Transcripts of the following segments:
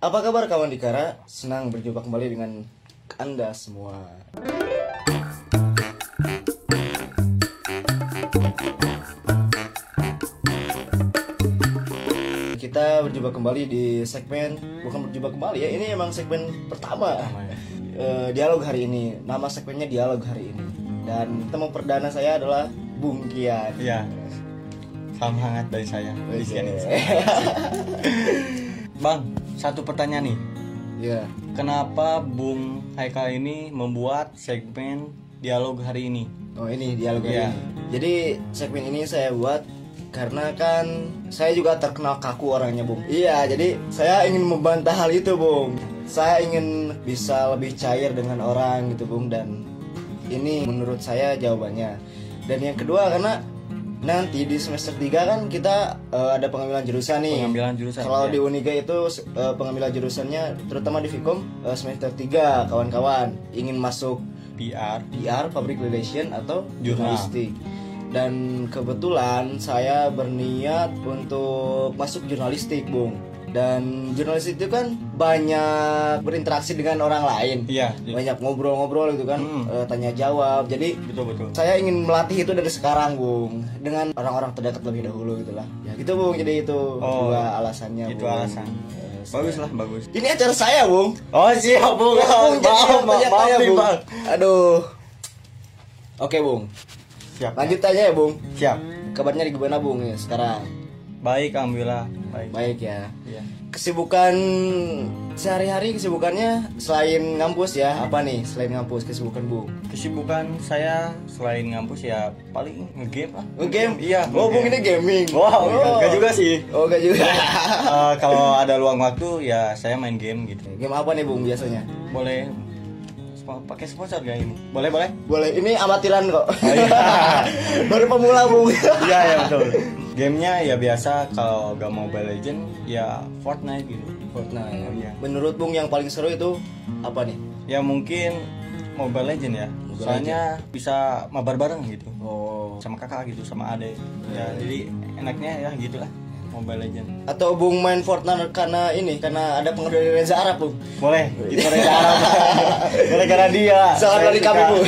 Apa kabar kawan Dikara? Senang berjumpa kembali dengan Anda semua. Kita berjumpa kembali di segmen bukan berjumpa kembali ya, ini emang segmen pertama. Eh, dialog hari ini. Nama segmennya dialog hari ini. Dan teman perdana saya adalah Bung Kian. Iya. Salam hangat dari saya. Oke. Bang, satu pertanyaan nih. Iya. Kenapa Bung Haikal ini membuat segmen dialog hari ini? Oh ini dialog hari ini. Jadi segmen ini saya buat karena kan saya juga terkenal kaku orangnya bung. Iya jadi saya ingin membantah hal itu bung. Saya ingin bisa lebih cair dengan orang gitu bung dan ini menurut saya jawabannya. Dan yang kedua karena nanti di semester 3 kan kita eh, ada pengambilan jurusan nih. Pengambilan jurusan, Kalau iya. di Uniga itu eh, pengambilan jurusannya terutama di Vkom eh, semester 3 kawan-kawan ingin masuk PR. PR, public relation atau Jurnal. jurnalistik. Dan kebetulan saya berniat untuk masuk jurnalistik, Bung. Dan jurnalistik itu kan banyak berinteraksi dengan orang lain. Iya. Banyak ngobrol-ngobrol gitu kan, Hmm. eh, tanya jawab. Jadi Betul betul. saya ingin melatih itu dari sekarang, Bung, dengan orang-orang terdekat lebih dahulu gitulah. Ya gitu, Bung. Jadi itu Oh, dua alasannya, Itu Bung. alasan. Eh, Bagus lah, bagus. Ini acara saya, Bung. Oh siap Bung. Ya, Bung, Maaf, maaf, maaf nih, Bung. Aduh. Oke, Bung. Siap. Lanjut aja ya, Bung. Siap. Kabarnya di gimana, Bung, ya sekarang? Baik, alhamdulillah. Baik. Baik ya. Iya. Kesibukan sehari-hari kesibukannya selain ngampus ya, apa nih selain ngampus kesibukan, Bung? Kesibukan saya selain ngampus ya paling ngegame lah. Game? Iya. Oh, nge-game. ini gaming. Wow, oh. enggak juga sih. Oh, enggak juga. Eh, kalau ada luang waktu ya saya main game gitu. Game apa nih, Bung, biasanya? Boleh pakai sponsor gak ini? Boleh, boleh? Boleh, ini amatiran kok. Oh, iya. Baru pemula, Bung. Iya, ya betul. Gamenya ya biasa kalau gak Mobile Legend ya Fortnite gitu. Fortnite. Iya. Menurut Bung yang paling seru itu apa nih? Ya mungkin Mobile Legend ya. Mobile Soalnya bisa mabar bareng gitu. Oh. Sama kakak gitu, sama ade. Ya, jadi enaknya ya gitulah Mobile Legend. Atau Bung main Fortnite karena ini, karena ada pengaruh dari Reza Arab, Bung. Boleh, itu Reza Arab. Gara-gara dia. Salam saya dari kami, Bung.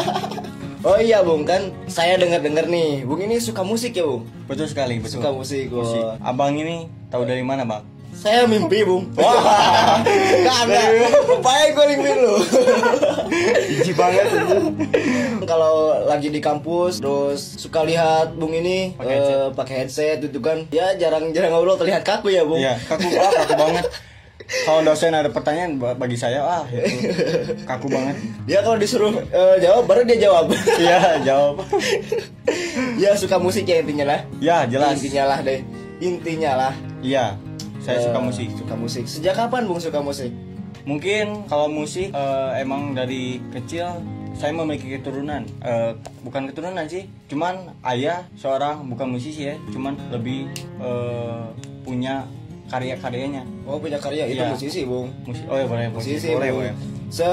oh iya, Bung, kan saya dengar-dengar nih, Bung ini suka musik ya, Bung? Betul sekali, betul. Suka musik, oh. Musik. Abang ini tahu dari mana, Bang? Saya mimpi, Bung. Wah, kagak. Rupanya gue mimpi lu. Iji banget Kalau lagi di kampus, terus suka lihat Bung ini Pakai eh, headset. pakai headset gitu kan. Ya jarang-jarang ngobrol terlihat kaku ya, Bung. Iya, kaku ah, kaku banget. Kalau dosen ada pertanyaan ba- bagi saya, ah itu kaku banget. Dia kalau disuruh eh, jawab baru dia jawab. Iya, jawab. ya suka musik ya intinya lah. Ya, jelas. Intinya lah deh. Intinya lah. Iya, saya suka Eh, musik. Suka musik. Sejak kapan Bung suka musik? Mungkin kalau musik eh, emang dari kecil saya memiliki keturunan. Eh, bukan keturunan sih, cuman ayah seorang bukan musisi ya, cuman lebih eh, punya karya-karyanya. Oh punya karya itu Iya. musisi Bung. Musik. Oh ya boleh, Musisi boleh, Bung. boleh. Se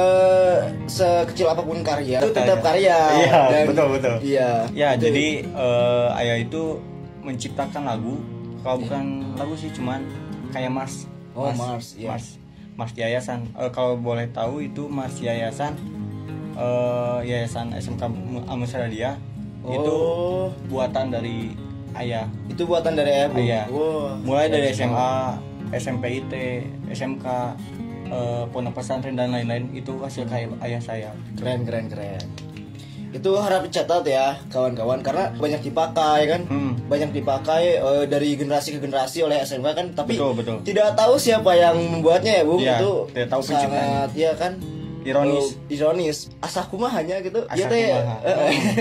sekecil apa pun karya itu Tetap tetap karya. Iya, Dan- betul, betul. Iya. Ya, jadi eh, ayah itu menciptakan lagu. Kalau bukan lagu sih, cuman kayak Mars. Oh, Mars, iya. Mars, Mars Yayasan. Eh, kalau boleh tahu itu Mars Yayasan, eh, Yayasan SMK Amusradia itu Oh, buatan dari ayah. itu buatan dari ayah Bung. Ayah. Wah. Mulai dari SMA, SMP IT, SMK, eh, pondok pesantren dan lain-lain itu hasil karya ayah saya. Keren keren keren. Itu harap dicatat ya kawan-kawan karena banyak dipakai kan. Hmm. Banyak dipakai eh, dari generasi ke generasi oleh SMK kan tapi Betul, betul. tidak tahu siapa yang membuatnya ya Bung Iya, itu tidak tahu sangat penciptanya. ya kan Ironis. Oh, ironis mah hanya gitu iya teh eh,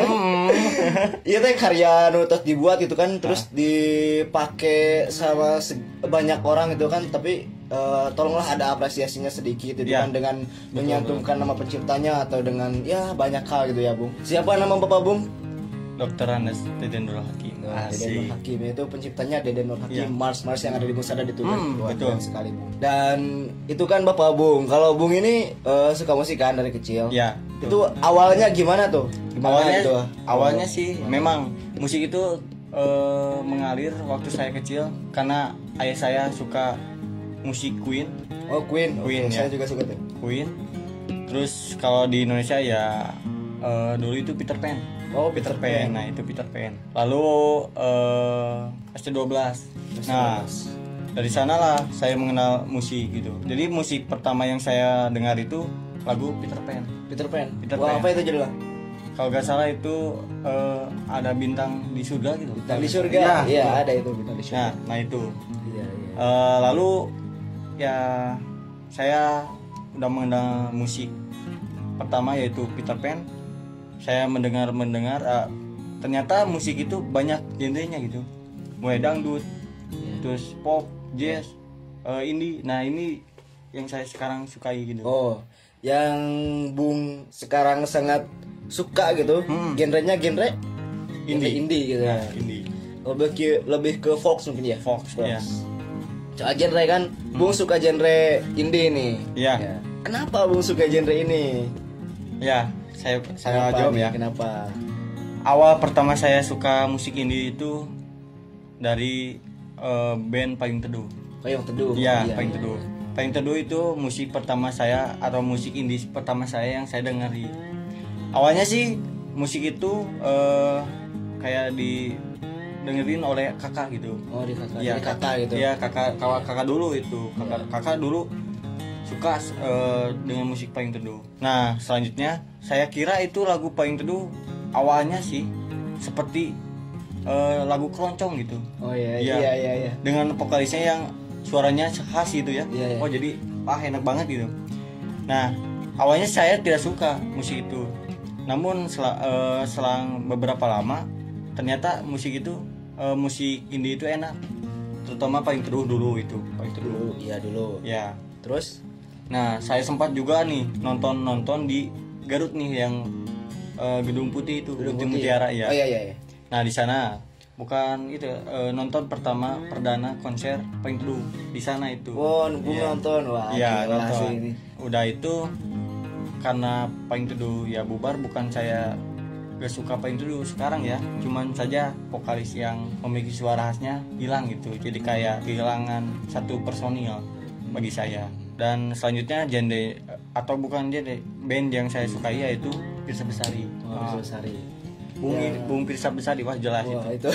Hmm. iya teh karya nu terus dibuat gitu kan terus dipakai sama banyak orang gitu kan tapi eh, tolonglah ada apresiasinya sedikit gitu Iya. kan dengan menyantumkan nama penciptanya atau dengan ya banyak hal gitu ya Bung siapa nama Bapak Bung Dokter Anas Deden Nurul Hakim. Nah, Deden Nur. Hakim itu penciptanya Deden Nur Hakim Iya. Mars Mars yang ada di Musada itu Hmm, betul. sekali Bung. dan itu kan Bapak Bung kalau Bung ini eh, suka musik kan dari kecil Ya. itu awalnya gimana tuh gimana awalnya gitu awalnya sih memang musik itu eh, mengalir waktu saya kecil karena ayah saya suka musik Queen Oh Queen, Oke, Queen, saya ya. juga suka tuh. Queen terus kalau di Indonesia ya eh, dulu itu Peter Pan Oh Peter Pan nah itu Peter Pan lalu eh, ST12 nah dari sanalah saya mengenal musik gitu jadi musik pertama yang saya dengar itu lagu Peter Pan Peter Pan. Peter Wah, Pan. apa itu judulnya? kalau nggak salah itu eh, ada bintang di surga gitu Bintang di surga. Ya, Iya, itu. ada itu bintang di surga. nah nah itu Iya, iya. Eh, lalu ya saya udah mengenal musik pertama yaitu Peter Pan saya mendengar mendengar eh, ternyata musik itu banyak genrenya gitu mulai dangdut terus pop jazz eh, indie nah ini yang saya sekarang sukai gitu Oh, yang Bung sekarang sangat suka gitu. Hmm. Genrenya genre Indie. Indie gitu Nah, ya. indie Lebih ke lebih ke Fox mungkin ya. Fox, ya. Soal genre kan, Bung suka genre indie nih. Iya. Ya. Kenapa Bung suka genre ini? ya saya saya Kenapa jawab nih? ya Kenapa? awal pertama saya suka musik indie itu dari eh, band Payung Teduh. Yang teduh. Iya, Iya, Payung iya, Teduh. iya. Payung Teduh itu musik pertama saya atau musik indie pertama saya yang saya dengari. Awalnya sih musik itu eh, kayak di dengerin oleh kakak gitu. Oh, di kakak. Iya, Jadi kakak gitu. Iya, kakak kakak, kakak dulu itu. Kakak kakak dulu suka eh, dengan musik Payung Teduh. Nah, selanjutnya saya kira itu lagu Payung Teduh awalnya sih seperti eh, lagu keroncong gitu. Oh iya, Iya. iya, iya, iya. Dengan vokalisnya yang suaranya khas gitu ya. Iya, iya. Oh, jadi ah enak banget gitu. Nah, awalnya saya tidak suka musik itu. Namun sel- eh, selang beberapa lama ternyata musik itu eh, musik indie itu enak. Terutama paling teduh dulu itu, paling. Dulu, iya dulu. Ya. Terus? Nah, saya sempat juga nih nonton-nonton di Garut nih yang eh, Gedung Putih itu, Gedung Gedung Putih. Mutiara ya. Oh iya, iya, iya. Nah, di sana bukan itu eh, nonton pertama perdana konser paling teduh di sana itu. Oh, Bung Iya. nonton. Wah, Iya, nonton. ini. Udah itu karena paling teduh ya bubar bukan saya gak suka paling teduh sekarang ya. Cuman saja vokalis yang memiliki suara khasnya hilang gitu. Jadi kayak kehilangan satu personil bagi saya. Dan selanjutnya genre atau bukan genre band yang saya sukai yaitu Pirsa Besari. Oh, Wah, Besari. Bung Ya. Bung Pirsa Besari wah jelas Wah, itu. itu.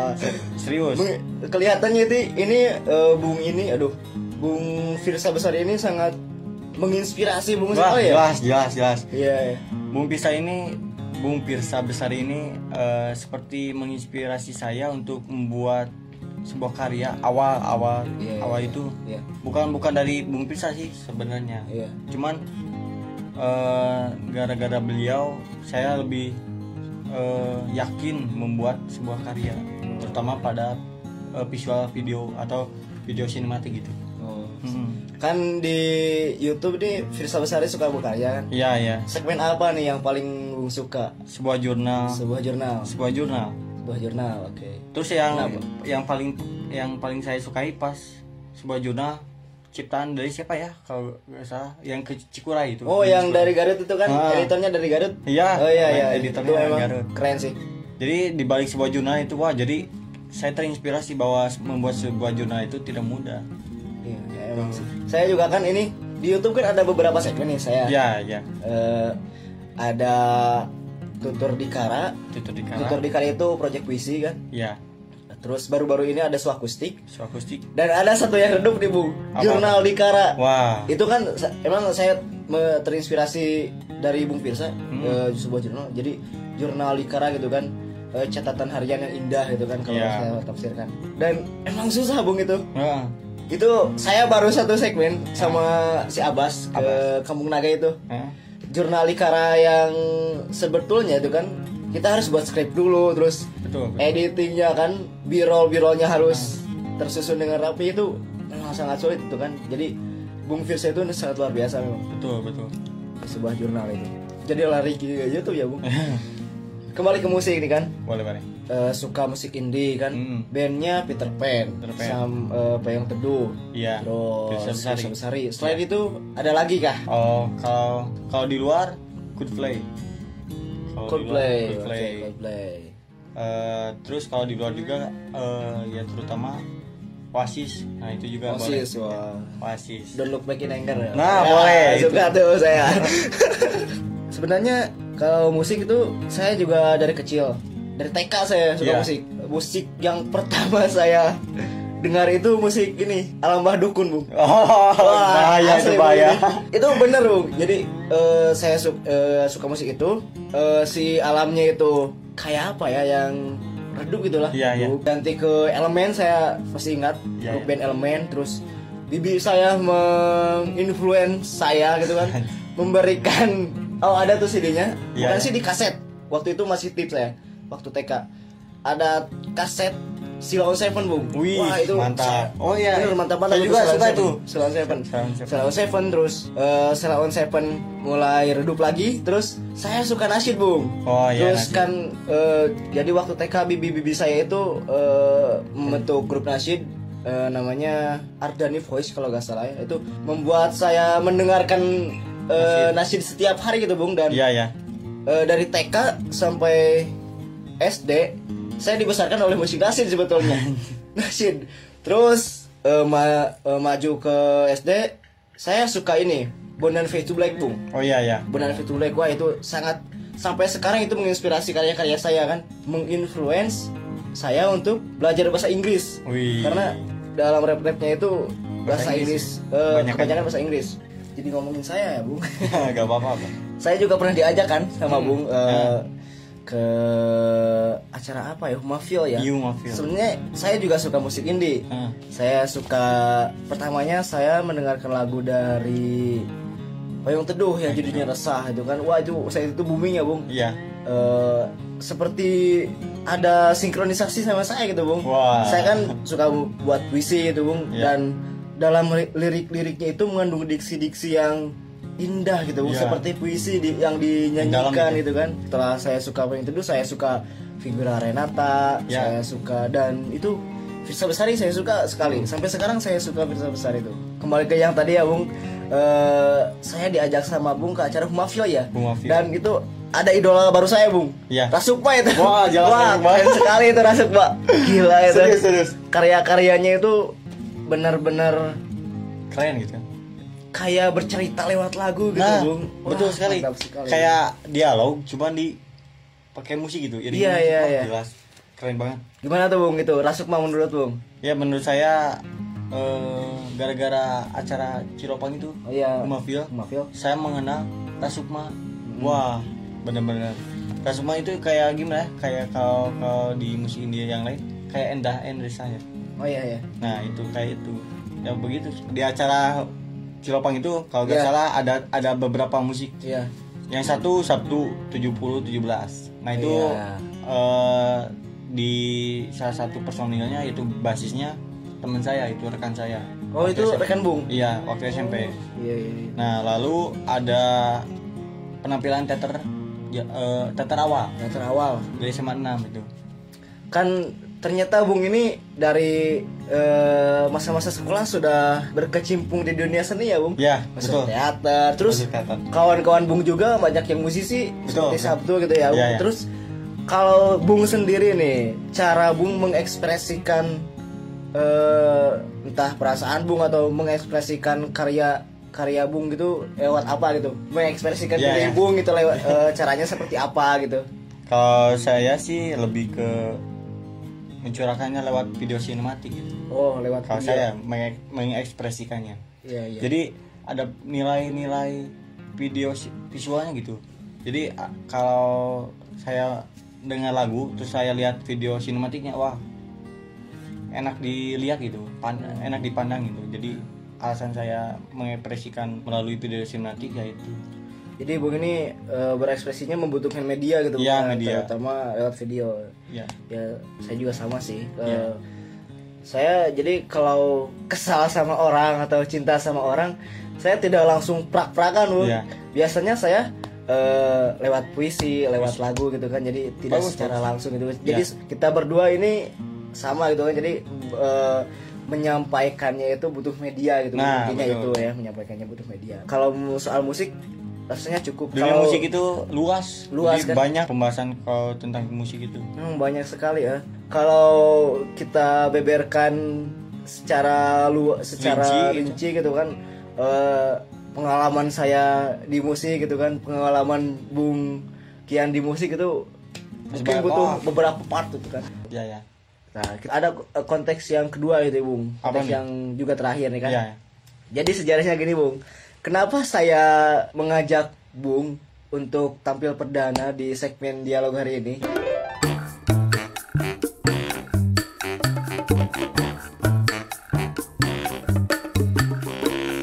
serius. Bung, kelihatannya itu ini eh, Bung ini aduh Bung Firsa Besar ini sangat menginspirasi Bung. Wah oh ya jelas jelas jelas. Iya iya. Bung Pirsa ini Bung Pirsa besar ini eh, seperti menginspirasi saya untuk membuat sebuah karya awal awal Iya, awal iya, itu. Iya. Bukan bukan dari Bung Pirsa sih sebenarnya. Iya. Cuman eh, gara-gara beliau saya lebih eh, yakin membuat sebuah karya. Terutama pada eh, visual video atau video sinematik gitu. Oh. Hmm. Kan di YouTube nih Firsa Besari suka berkarya kan? Iya ya segmen apa nih yang paling suka? Sebuah jurnal. Sebuah jurnal. Sebuah jurnal. Sebuah jurnal oke. Terus yang Kenapa? yang paling yang paling saya sukai pas sebuah jurnal ciptaan dari siapa ya kalau nggak salah? Yang ke Cikuray itu. oh yang dari Garut itu kan? Ah. editornya dari Garut? Iya, oh iya iya. Editornya itu dari Garut. keren sih. Jadi di balik sebuah jurnal itu wah jadi saya terinspirasi bahwa membuat sebuah jurnal itu tidak mudah. Iya. ya, emang sih. Saya juga kan ini di YouTube kan ada beberapa segmen nih saya. Ya, ya. eh, ada tutur dikara Tutur di tutur dikara itu project puisi kan? Ya, terus baru-baru ini ada suakustik. So akustik. dan ada satu yang redup nih bu. Apa? jurnal dikara Wah. itu kan emang saya terinspirasi dari Bung Firsa Hmm. eh, sebuah jurnal. Jadi jurnal dikara gitu kan eh, catatan harian yang indah gitu kan kalau Iya. saya tafsirkan. Dan emang susah Bung itu. Nah, itu saya baru satu segmen sama si Abbas ke Kampung Naga itu. Eh, jurnal Ikara yang sebetulnya itu kan kita harus buat skrip dulu terus betul. betul. editingnya kan birol birolnya harus tersusun dengan rapi itu memang sangat sulit itu kan. Jadi Bung Firsa itu sangat luar biasa memang. Betul, betul. sebuah jurnal itu. Jadi lari ke YouTube ya Bung kembali ke musik nih kan boleh, boleh. Eh, suka musik indie kan Mm. bandnya Peter Pan, Peter Pan. Sam eh, Payung Teduh Iya. terus Firsa Besari. Selain itu ada lagi kah Oh, kalau kalau di luar Coldplay. Kalau di luar, Coldplay Coldplay. Oke, Coldplay Eh, terus kalau di luar juga eh, ya terutama Oasis nah itu juga boleh Oasis wah Oasis Don't look back in anger ya? Nah, Ya, boleh, Suka tuh saya Sebenarnya kalau musik itu saya juga dari kecil. Dari TK saya suka Iya. musik. Musik yang pertama saya dengar itu musik ini Alam Bah Dukun Bung. Oh Wah, bahaya itu bahaya. Itu bener Bung. Jadi eh, saya su- eh, suka musik itu Eh, Si alamnya itu kayak apa ya yang redup gitu lah. Iya, iya. Ganti ke elemen saya masih ingat. Grup iya. band elemen terus bibi saya menginfluence saya gitu kan. Memberikan oh ada tuh CD-nya Iya, bukan iya. CD kaset. Waktu itu masih tips saya waktu TK ada kaset Silon Seven bung. Wih, mantap. Oh, iya. Bener, mantap banget. Saya itu juga suka itu. Silon Seven. Silon Seven. Terus eh Silon Seven mulai redup lagi. Terus saya suka nasyid bung. Oh, iya, terus kan eh, jadi waktu TK bibi-bibi saya itu eh, membentuk grup nasyid eh, namanya Ardani Voice kalau nggak salah ya. Itu membuat saya mendengarkan nasyid setiap hari gitu bung dan iya ya eh, dari TK sampai SD saya dibesarkan oleh musik nasyid sebetulnya. Nasyid terus eh, ma- eh, maju ke SD saya suka ini Bondan Fade to Black bung. Oh iya ya Bondan Fade to Black wah itu sangat sampai sekarang itu menginspirasi karya-karya saya kan. Menginfluence saya untuk belajar bahasa Inggris. Wih. karena dalam rap-rapnya itu bahasa, Bahasa Inggris, Inggris. Banyak kan? kebanyakan bahasa Inggris jadi ngomongin saya ya bung gak apa-apa saya juga pernah diajak kan sama Hmm, Bung eh, ya. ke acara apa ya Humafil ya. Iya, Humafil. Sebenarnya saya juga suka musik indie. Hmm. Saya suka pertamanya saya mendengarkan lagu dari Payung Teduh yang judulnya Resah itu kan. Wah itu saya itu booming ya Bung. iya Eh, seperti ada sinkronisasi sama saya gitu Bung. Wah. Saya kan suka buat puisi gitu Bung Iya. dan dalam li- lirik-liriknya itu mengandung diksi-diksi yang indah gitu Bung. Iya. seperti puisi di- yang dinyanyikan gitu. gitu kan. Setelah saya suka Payung Teduh, saya suka Figura Renata, Iya. saya suka dan itu Firsa Besari saya suka sekali. Sampai sekarang saya suka Firsa Besari itu. Kembali ke yang tadi ya Bung. Eh, saya diajak sama Bung ke acara Humafil ya. Humafil. Dan itu ada idola baru saya Bung. Iya. Rasukma itu. Wah, Wah, keren sekali itu Rasukma. Gila itu. Serius, serius. Karya-karyanya itu benar-benar keren gitu kayak bercerita lewat lagu gitu, nah Bung. betul Wah, sekali. mantap sekali. kayak dialog cuman di pakai musik gitu Iya, iringan. iya, Wah, iya. jelas keren banget Gimana tuh Bung itu? Rasukma menurut Bung? ya menurut saya eh, gara-gara acara Ciropang itu Oh iya. Humafil Humafil. saya mengenal Tasukma Hmm. wah bener-bener Tasukma itu kayak gimana ya kayak kalau kalau di musik India yang lain kayak Endah Endresa ya Oh iya ya. nah itu kayak itu ya begitu di acara Ciropang itu kalau nggak Iya. salah ada ada beberapa musik Iya. yang satu Sabtu 70 17 nah itu Iya. eh, di salah satu personilnya itu basisnya teman saya itu rekan saya Oh Waktu itu SMP. rekan Bung. iya waktu SMP Iya iya. iya. Nah, lalu ada penampilan teater ya, eh, teater awal Yang terawal. dari SMA 6 itu. Kan ternyata Bung ini dari eh, masa-masa sekolah sudah berkecimpung di dunia seni ya Bung. Ya, Masuk betul. teater, terus kawan-kawan Bung juga banyak yang musisi Betul, seperti betul. Sabtu gitu ya. Bung. Iya, iya. Terus kalau Bung sendiri nih, cara Bung mengekspresikan eh, entah perasaan Bung atau mengekspresikan karya karya Bung gitu lewat apa gitu? Mengekspresikan Iya, diri iya. Bung gitu lewat eh, caranya seperti apa gitu? Kalau saya sih lebih ke mencurahkannya lewat video sinematik gitu. Oh, lewat Kalau video. saya menge- mengekspresikannya. Iya, iya. Jadi ada nilai-nilai video visualnya gitu. Jadi kalau saya dengar lagu terus saya lihat video sinematiknya wah enak dilihat gitu, pan- enak dipandang gitu. Jadi alasan saya mengekspresikan melalui video sinematik ya itu. Jadi Bung ini eh, berekspresinya membutuhkan media gitu, Iya, Bung, media. terutama lewat video. Ya. Ya, saya juga sama sih. Eh, Iya. Saya jadi kalau kesal sama orang atau cinta sama orang, saya tidak langsung prak-prakan, Bung. Iya. Biasanya saya eh, lewat puisi, lewat lagu gitu kan. Jadi tidak Bagus, secara bagus. langsung gitu. Jadi Iya. kita berdua ini sama gitu kan. Jadi eh, menyampaikannya itu butuh media gitu. Nah, Intinya itu ya, menyampaikannya butuh media. Kalau soal musik rasanya cukup Dunia Kalau- musik itu luas, Luas, kan? banyak pembahasan kalau tentang musik itu. Hmm, banyak sekali ya. Kalau kita beberkan secara lu secara Rinci rinci, gitu kan eh, pengalaman saya di musik gitu kan pengalaman Bung Kian di musik itu mungkin butuh oh. beberapa part gitu kan ya ya nah kita ada eh, konteks yang kedua gitu Bung Apa konteks nih? yang juga terakhir nih kan ya jadi sejarahnya gini Bung kenapa saya mengajak Bung untuk tampil perdana di segmen dialog hari ini?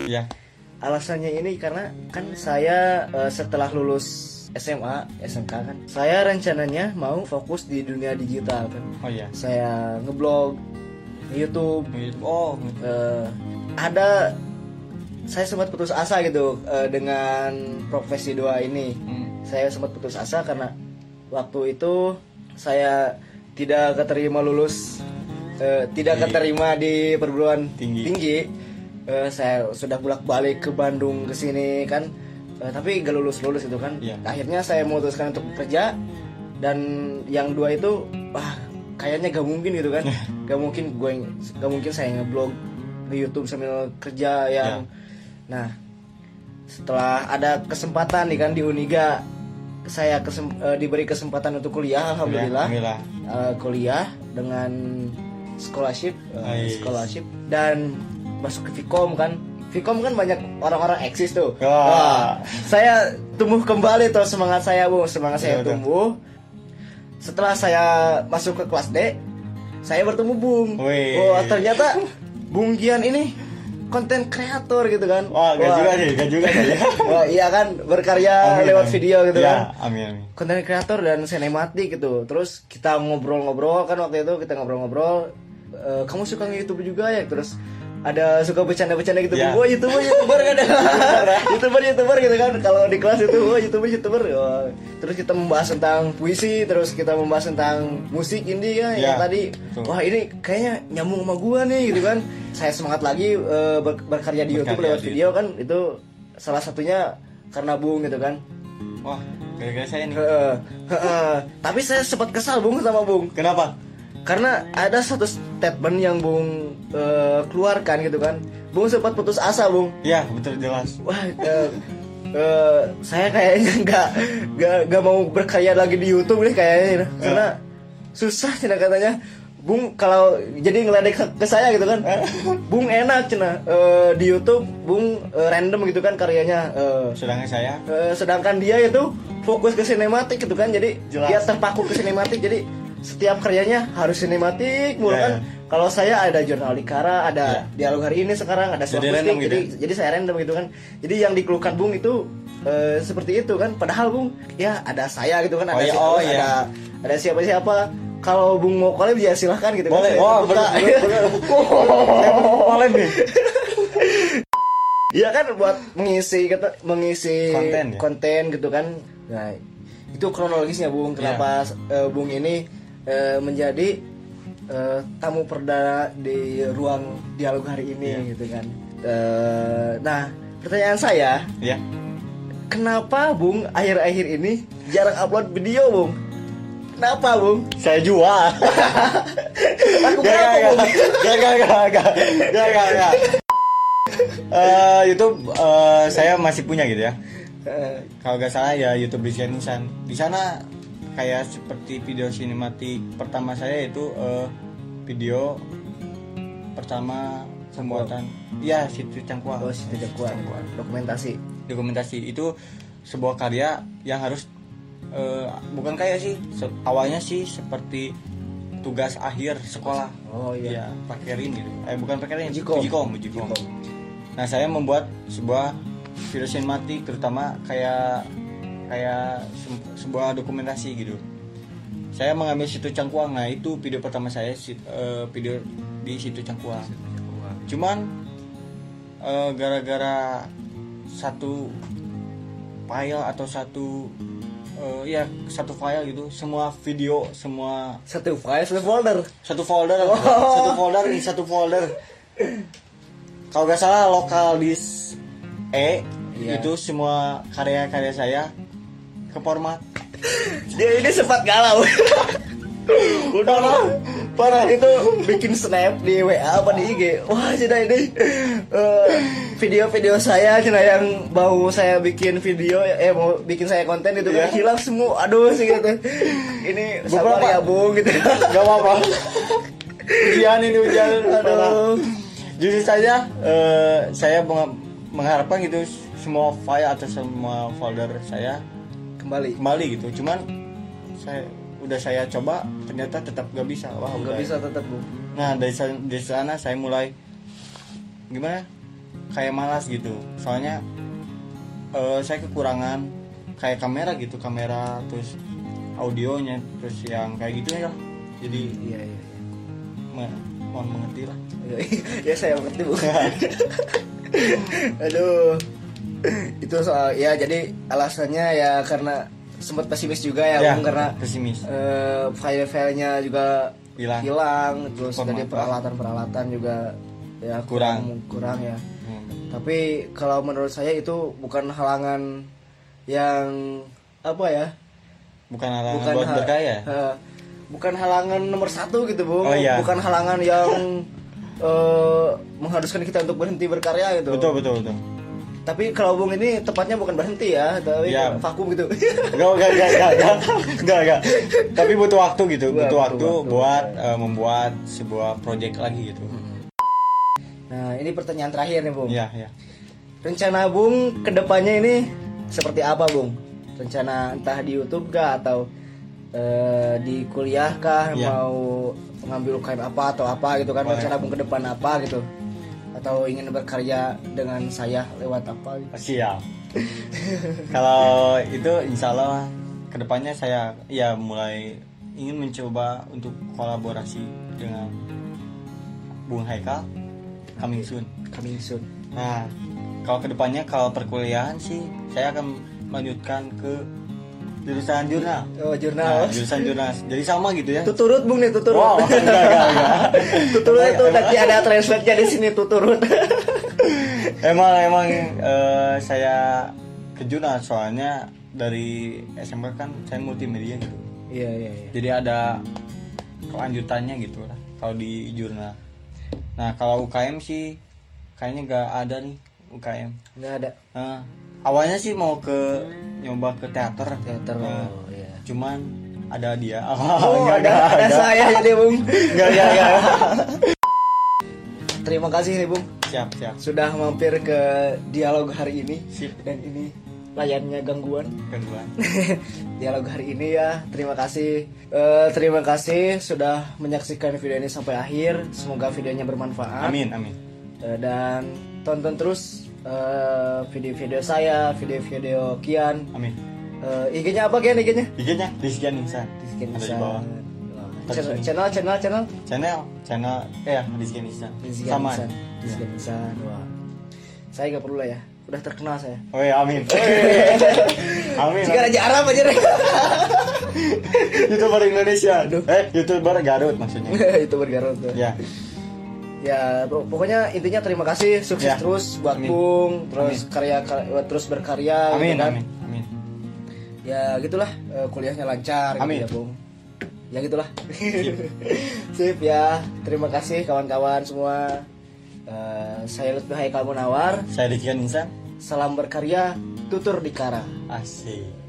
Ya. Alasannya ini karena kan saya eh, setelah lulus SMA, SMK kan, saya rencananya mau fokus di dunia digital kan. oh ya Saya ngeblog, YouTube, oh eh, ada saya sempat putus asa gitu eh, dengan profesi dua ini. hmm. Saya sempat putus asa karena waktu itu saya tidak keterima lulus, eh, tidak Di- keterima di perguruan Tinggi. tinggi. Eh, saya sudah bolak balik ke Bandung ke sini kan, Eh, tapi gak lulus lulus itu kan. Iya. Akhirnya saya memutuskan untuk bekerja dan yang dua itu, wah kayaknya gak mungkin gitu kan, gak mungkin gue gak mungkin saya ngeblog di YouTube sambil kerja yang, nah setelah ada kesempatan nih kan di Uniga saya kesem- eh, diberi kesempatan untuk kuliah alhamdulillah Alhamdulillah. Eh, kuliah dengan scholarship Ais. scholarship dan masuk ke Vkom kan Vkom kan banyak orang-orang eksis tuh Wah. Wah, saya tumbuh kembali tuh semangat saya bu semangat saya Betul, betul. tumbuh setelah saya masuk ke kelas D saya bertemu Bung Wih. oh ternyata Bung Gian ini konten kreator gitu kan Wah, gak juga sih, gak juga sih. Wah, iya kan berkarya Amin, lewat amin. video gitu ya, kan Amin, amin. konten kreator dan sinematik gitu terus kita ngobrol-ngobrol kan waktu itu kita ngobrol-ngobrol Eh, kamu suka nge-youtube juga ya terus ada suka bercanda-bercanda gitu. Ya. gue youtuber youtuber kan? Youtuber youtuber gitu kan. Kalau di kelas itu gue youtuber youtuber. Wah. terus kita membahas tentang puisi terus kita membahas tentang musik indie kan yang Ya, tadi. wah ini kayaknya nyambung sama gue nih gitu kan. Saya semangat lagi eh, ber- berkarya di YouTube lewat di video kan. Itu salah satunya karena Bung gitu kan. Wah, gara-gara saya nih. Heeh, heeh. Tapi saya sempat kesal Bung sama Bung. Kenapa? karena ada satu statement yang Bung eh, keluarkan gitu kan. Bung sempat putus asa Bung. Ya, betul jelas. Wah, eh, eh, saya kayaknya nggak nggak mau berkarya lagi di YouTube nih kayaknya karena susah cina katanya. Bung kalau jadi ngeledek ke, saya gitu kan. Bung enak cina Eh, di YouTube Bung eh, random gitu kan karyanya. Eh, Sedangkan saya Eh, sedangkan dia itu fokus ke sinematik gitu kan jadi Jelas. dia terpaku ke sinematik jadi setiap karyanya harus sinematik mulu Ya, kan ya. kalau saya ada jurnal Likara ada Ya. dialog hari ini sekarang ada Jadi random gitu jadi jadi saya random gitu kan jadi yang dikeluhkan Bung itu eh, seperti itu kan padahal Bung ya ada saya gitu kan Oh, ada iya, si- oh, ada iya. ada siapa siapa kalau Bung mau collab ya silahkan gitu Boleh. kan Oh, bener, boleh nih. Iya kan buat mengisi kata mengisi Konten ya? konten gitu kan. Nah, itu kronologisnya Bung kenapa Iya. eh, Bung ini eh, menjadi eh, tamu perdana di ruang dialog hari ini Iya. gitu kan. Eh, nah, pertanyaan saya, Ya. kenapa Bung akhir-akhir ini jarang upload video, Bung? Kenapa, Bung? Saya jual. Aku Gak, kenapa, gak, Bung? gak, gak, gak, gak, gak, gak, gak. Eh, YouTube eh, saya masih punya gitu ya. Kalau nggak salah ya YouTube. Di sana kayak seperti video sinematik pertama saya itu eh, video pertama pembuatan ya situ cangkuang. Oh, situ. Dokumentasi. Dokumentasi itu sebuah karya yang harus eh, bukan kayak sih se- awalnya sih seperti tugas akhir sekolah. Oh, iya. Iya, pakerin gitu. Eh bukan pakerin, Ujikom. ujikom, ujikom. Nah, saya membuat sebuah video sinematik terutama kayak kayak se- sebuah dokumentasi gitu. Saya mengambil situ Cangkuang. Nah, itu video pertama saya si- eh, video di situ Cangkuang. Cuman eh, gara-gara satu file atau satu eh, ya satu file gitu, semua video, semua Satu file, satu folder. satu folder Oh. satu folder ini satu folder kalau nggak salah lokal disk E Iya. itu semua karya-karya saya ke format Dia ini sempat galau. udah lah parah itu bikin snap di WA apa di IG wah cina ini eh, video-video saya cina yang mau saya bikin video eh mau bikin saya konten itu kan Iya. hilang semua aduh sih gitu ini sabar apa? ya bung gitu Gak apa-apa. ujian ini ujian. aduh Jujur saja, eh, saya meng- mengharapkan gitu semua file atau semua folder saya kembali kembali gitu. Cuman saya udah saya coba ternyata tetap gak bisa. Wah, udah. bisa tetap bung Nah dari sana, dari sana saya mulai gimana? Kayak malas gitu. Soalnya eh, saya kekurangan kayak kamera gitu, kamera terus audionya terus yang kayak gitu ya. Jadi iya iya me- mohon mengerti lah. ya saya mengerti bu aduh itu soal ya jadi alasannya ya karena sempat pesimis juga ya, Ya, karena pesimis. eh, file-filenya juga Hilang. hilang terus Format. dari peralatan-peralatan juga ya Kurang. kurang ya Hmm. tapi kalau menurut saya itu bukan halangan yang apa ya Bukan halangan bukan buat ha- berkaya. eh, bukan halangan nomor satu gitu bung Oh, iya. bukan halangan yang eh, mengharuskan kita untuk berhenti berkarya gitu Betul betul betul. Tapi kalau bung ini tepatnya bukan berhenti ya tapi Iya. vakum gitu Enggak enggak enggak enggak enggak enggak enggak. Tapi butuh waktu gitu, butuh butuh waktu waktu. buat eh, membuat sebuah project lagi gitu. nah ini pertanyaan terakhir nih bung Iya iya. rencana bung ke depannya ini seperti apa bung rencana entah di YouTube kah atau eh, di kuliah kah Iya. mau mengambil UKM apa atau apa gitu kan rencana bung ke depan apa gitu atau ingin berkarya dengan saya lewat apa gitu. Siap. Kalau itu insya Allah ke depannya saya ya mulai ingin mencoba untuk kolaborasi dengan Bung Haikal coming soon. coming soon Nah, kalau ke depannya kalau perkuliahan sih saya akan melanjutkan ke jurusan jurnal. oh Nah, jurnal jurusan jurnal. Jadi sama gitu ya. tuturut bung nih tuturut Wow, enggak enggak enggak. tuturut itu nanti ada translate-nya di sini tuturut emang emang eh, saya ke jurnal soalnya dari SMP kan saya multimedia gitu. iya iya iya Jadi ada kelanjutannya gitu lah kalau di jurnal. Nah, kalau UKM sih kayaknya nggak ada nih UKM. nggak ada Nah, awalnya sih mau ke nyoba ke teater. teater Nah, oh iya Cuman ada dia. Oh, Enggak, ada, ada enggak. saya jadi bung Enggak, enggak, enggak. terima kasih nih bung Siap, siap. sudah mampir ke dialog hari ini Sip. dan ini layarnya gangguan Gangguan. dialog hari ini ya terima kasih Eh, terima kasih sudah menyaksikan video ini sampai akhir semoga videonya bermanfaat Amin, amin. Eh, dan tonton terus eh, video-video saya video-video Kian Amin. Eh, IG-nya apa Kian IG-nya IG-nya Rizkian Insan. Rizky Ada di Nisan. bawah. channel channel channel channel Channel, channel eh ya Rizkian Insan. Rizky Sama. Nisan Rizky Nisan. wah saya nggak perlu lah ya udah terkenal saya Oh ya, amin. amin. jika raja Arab aja deh YouTuber Indonesia. Eh, YouTuber Garut maksudnya. itu bergarut tuh. Ya ya pokoknya intinya terima kasih sukses ya. terus buat amin. Bung terus amin. karya, kar terus berkarya gitu amin, gitu kan? amin amin ya gitulah eh, kuliahnya lancar gitu amin. gitu ya Bung ya gitulah sip. sip ya terima kasih kawan-kawan semua uh, saya Lutfi kamu nawar saya Dikian Insan salam berkarya tutur dikara asik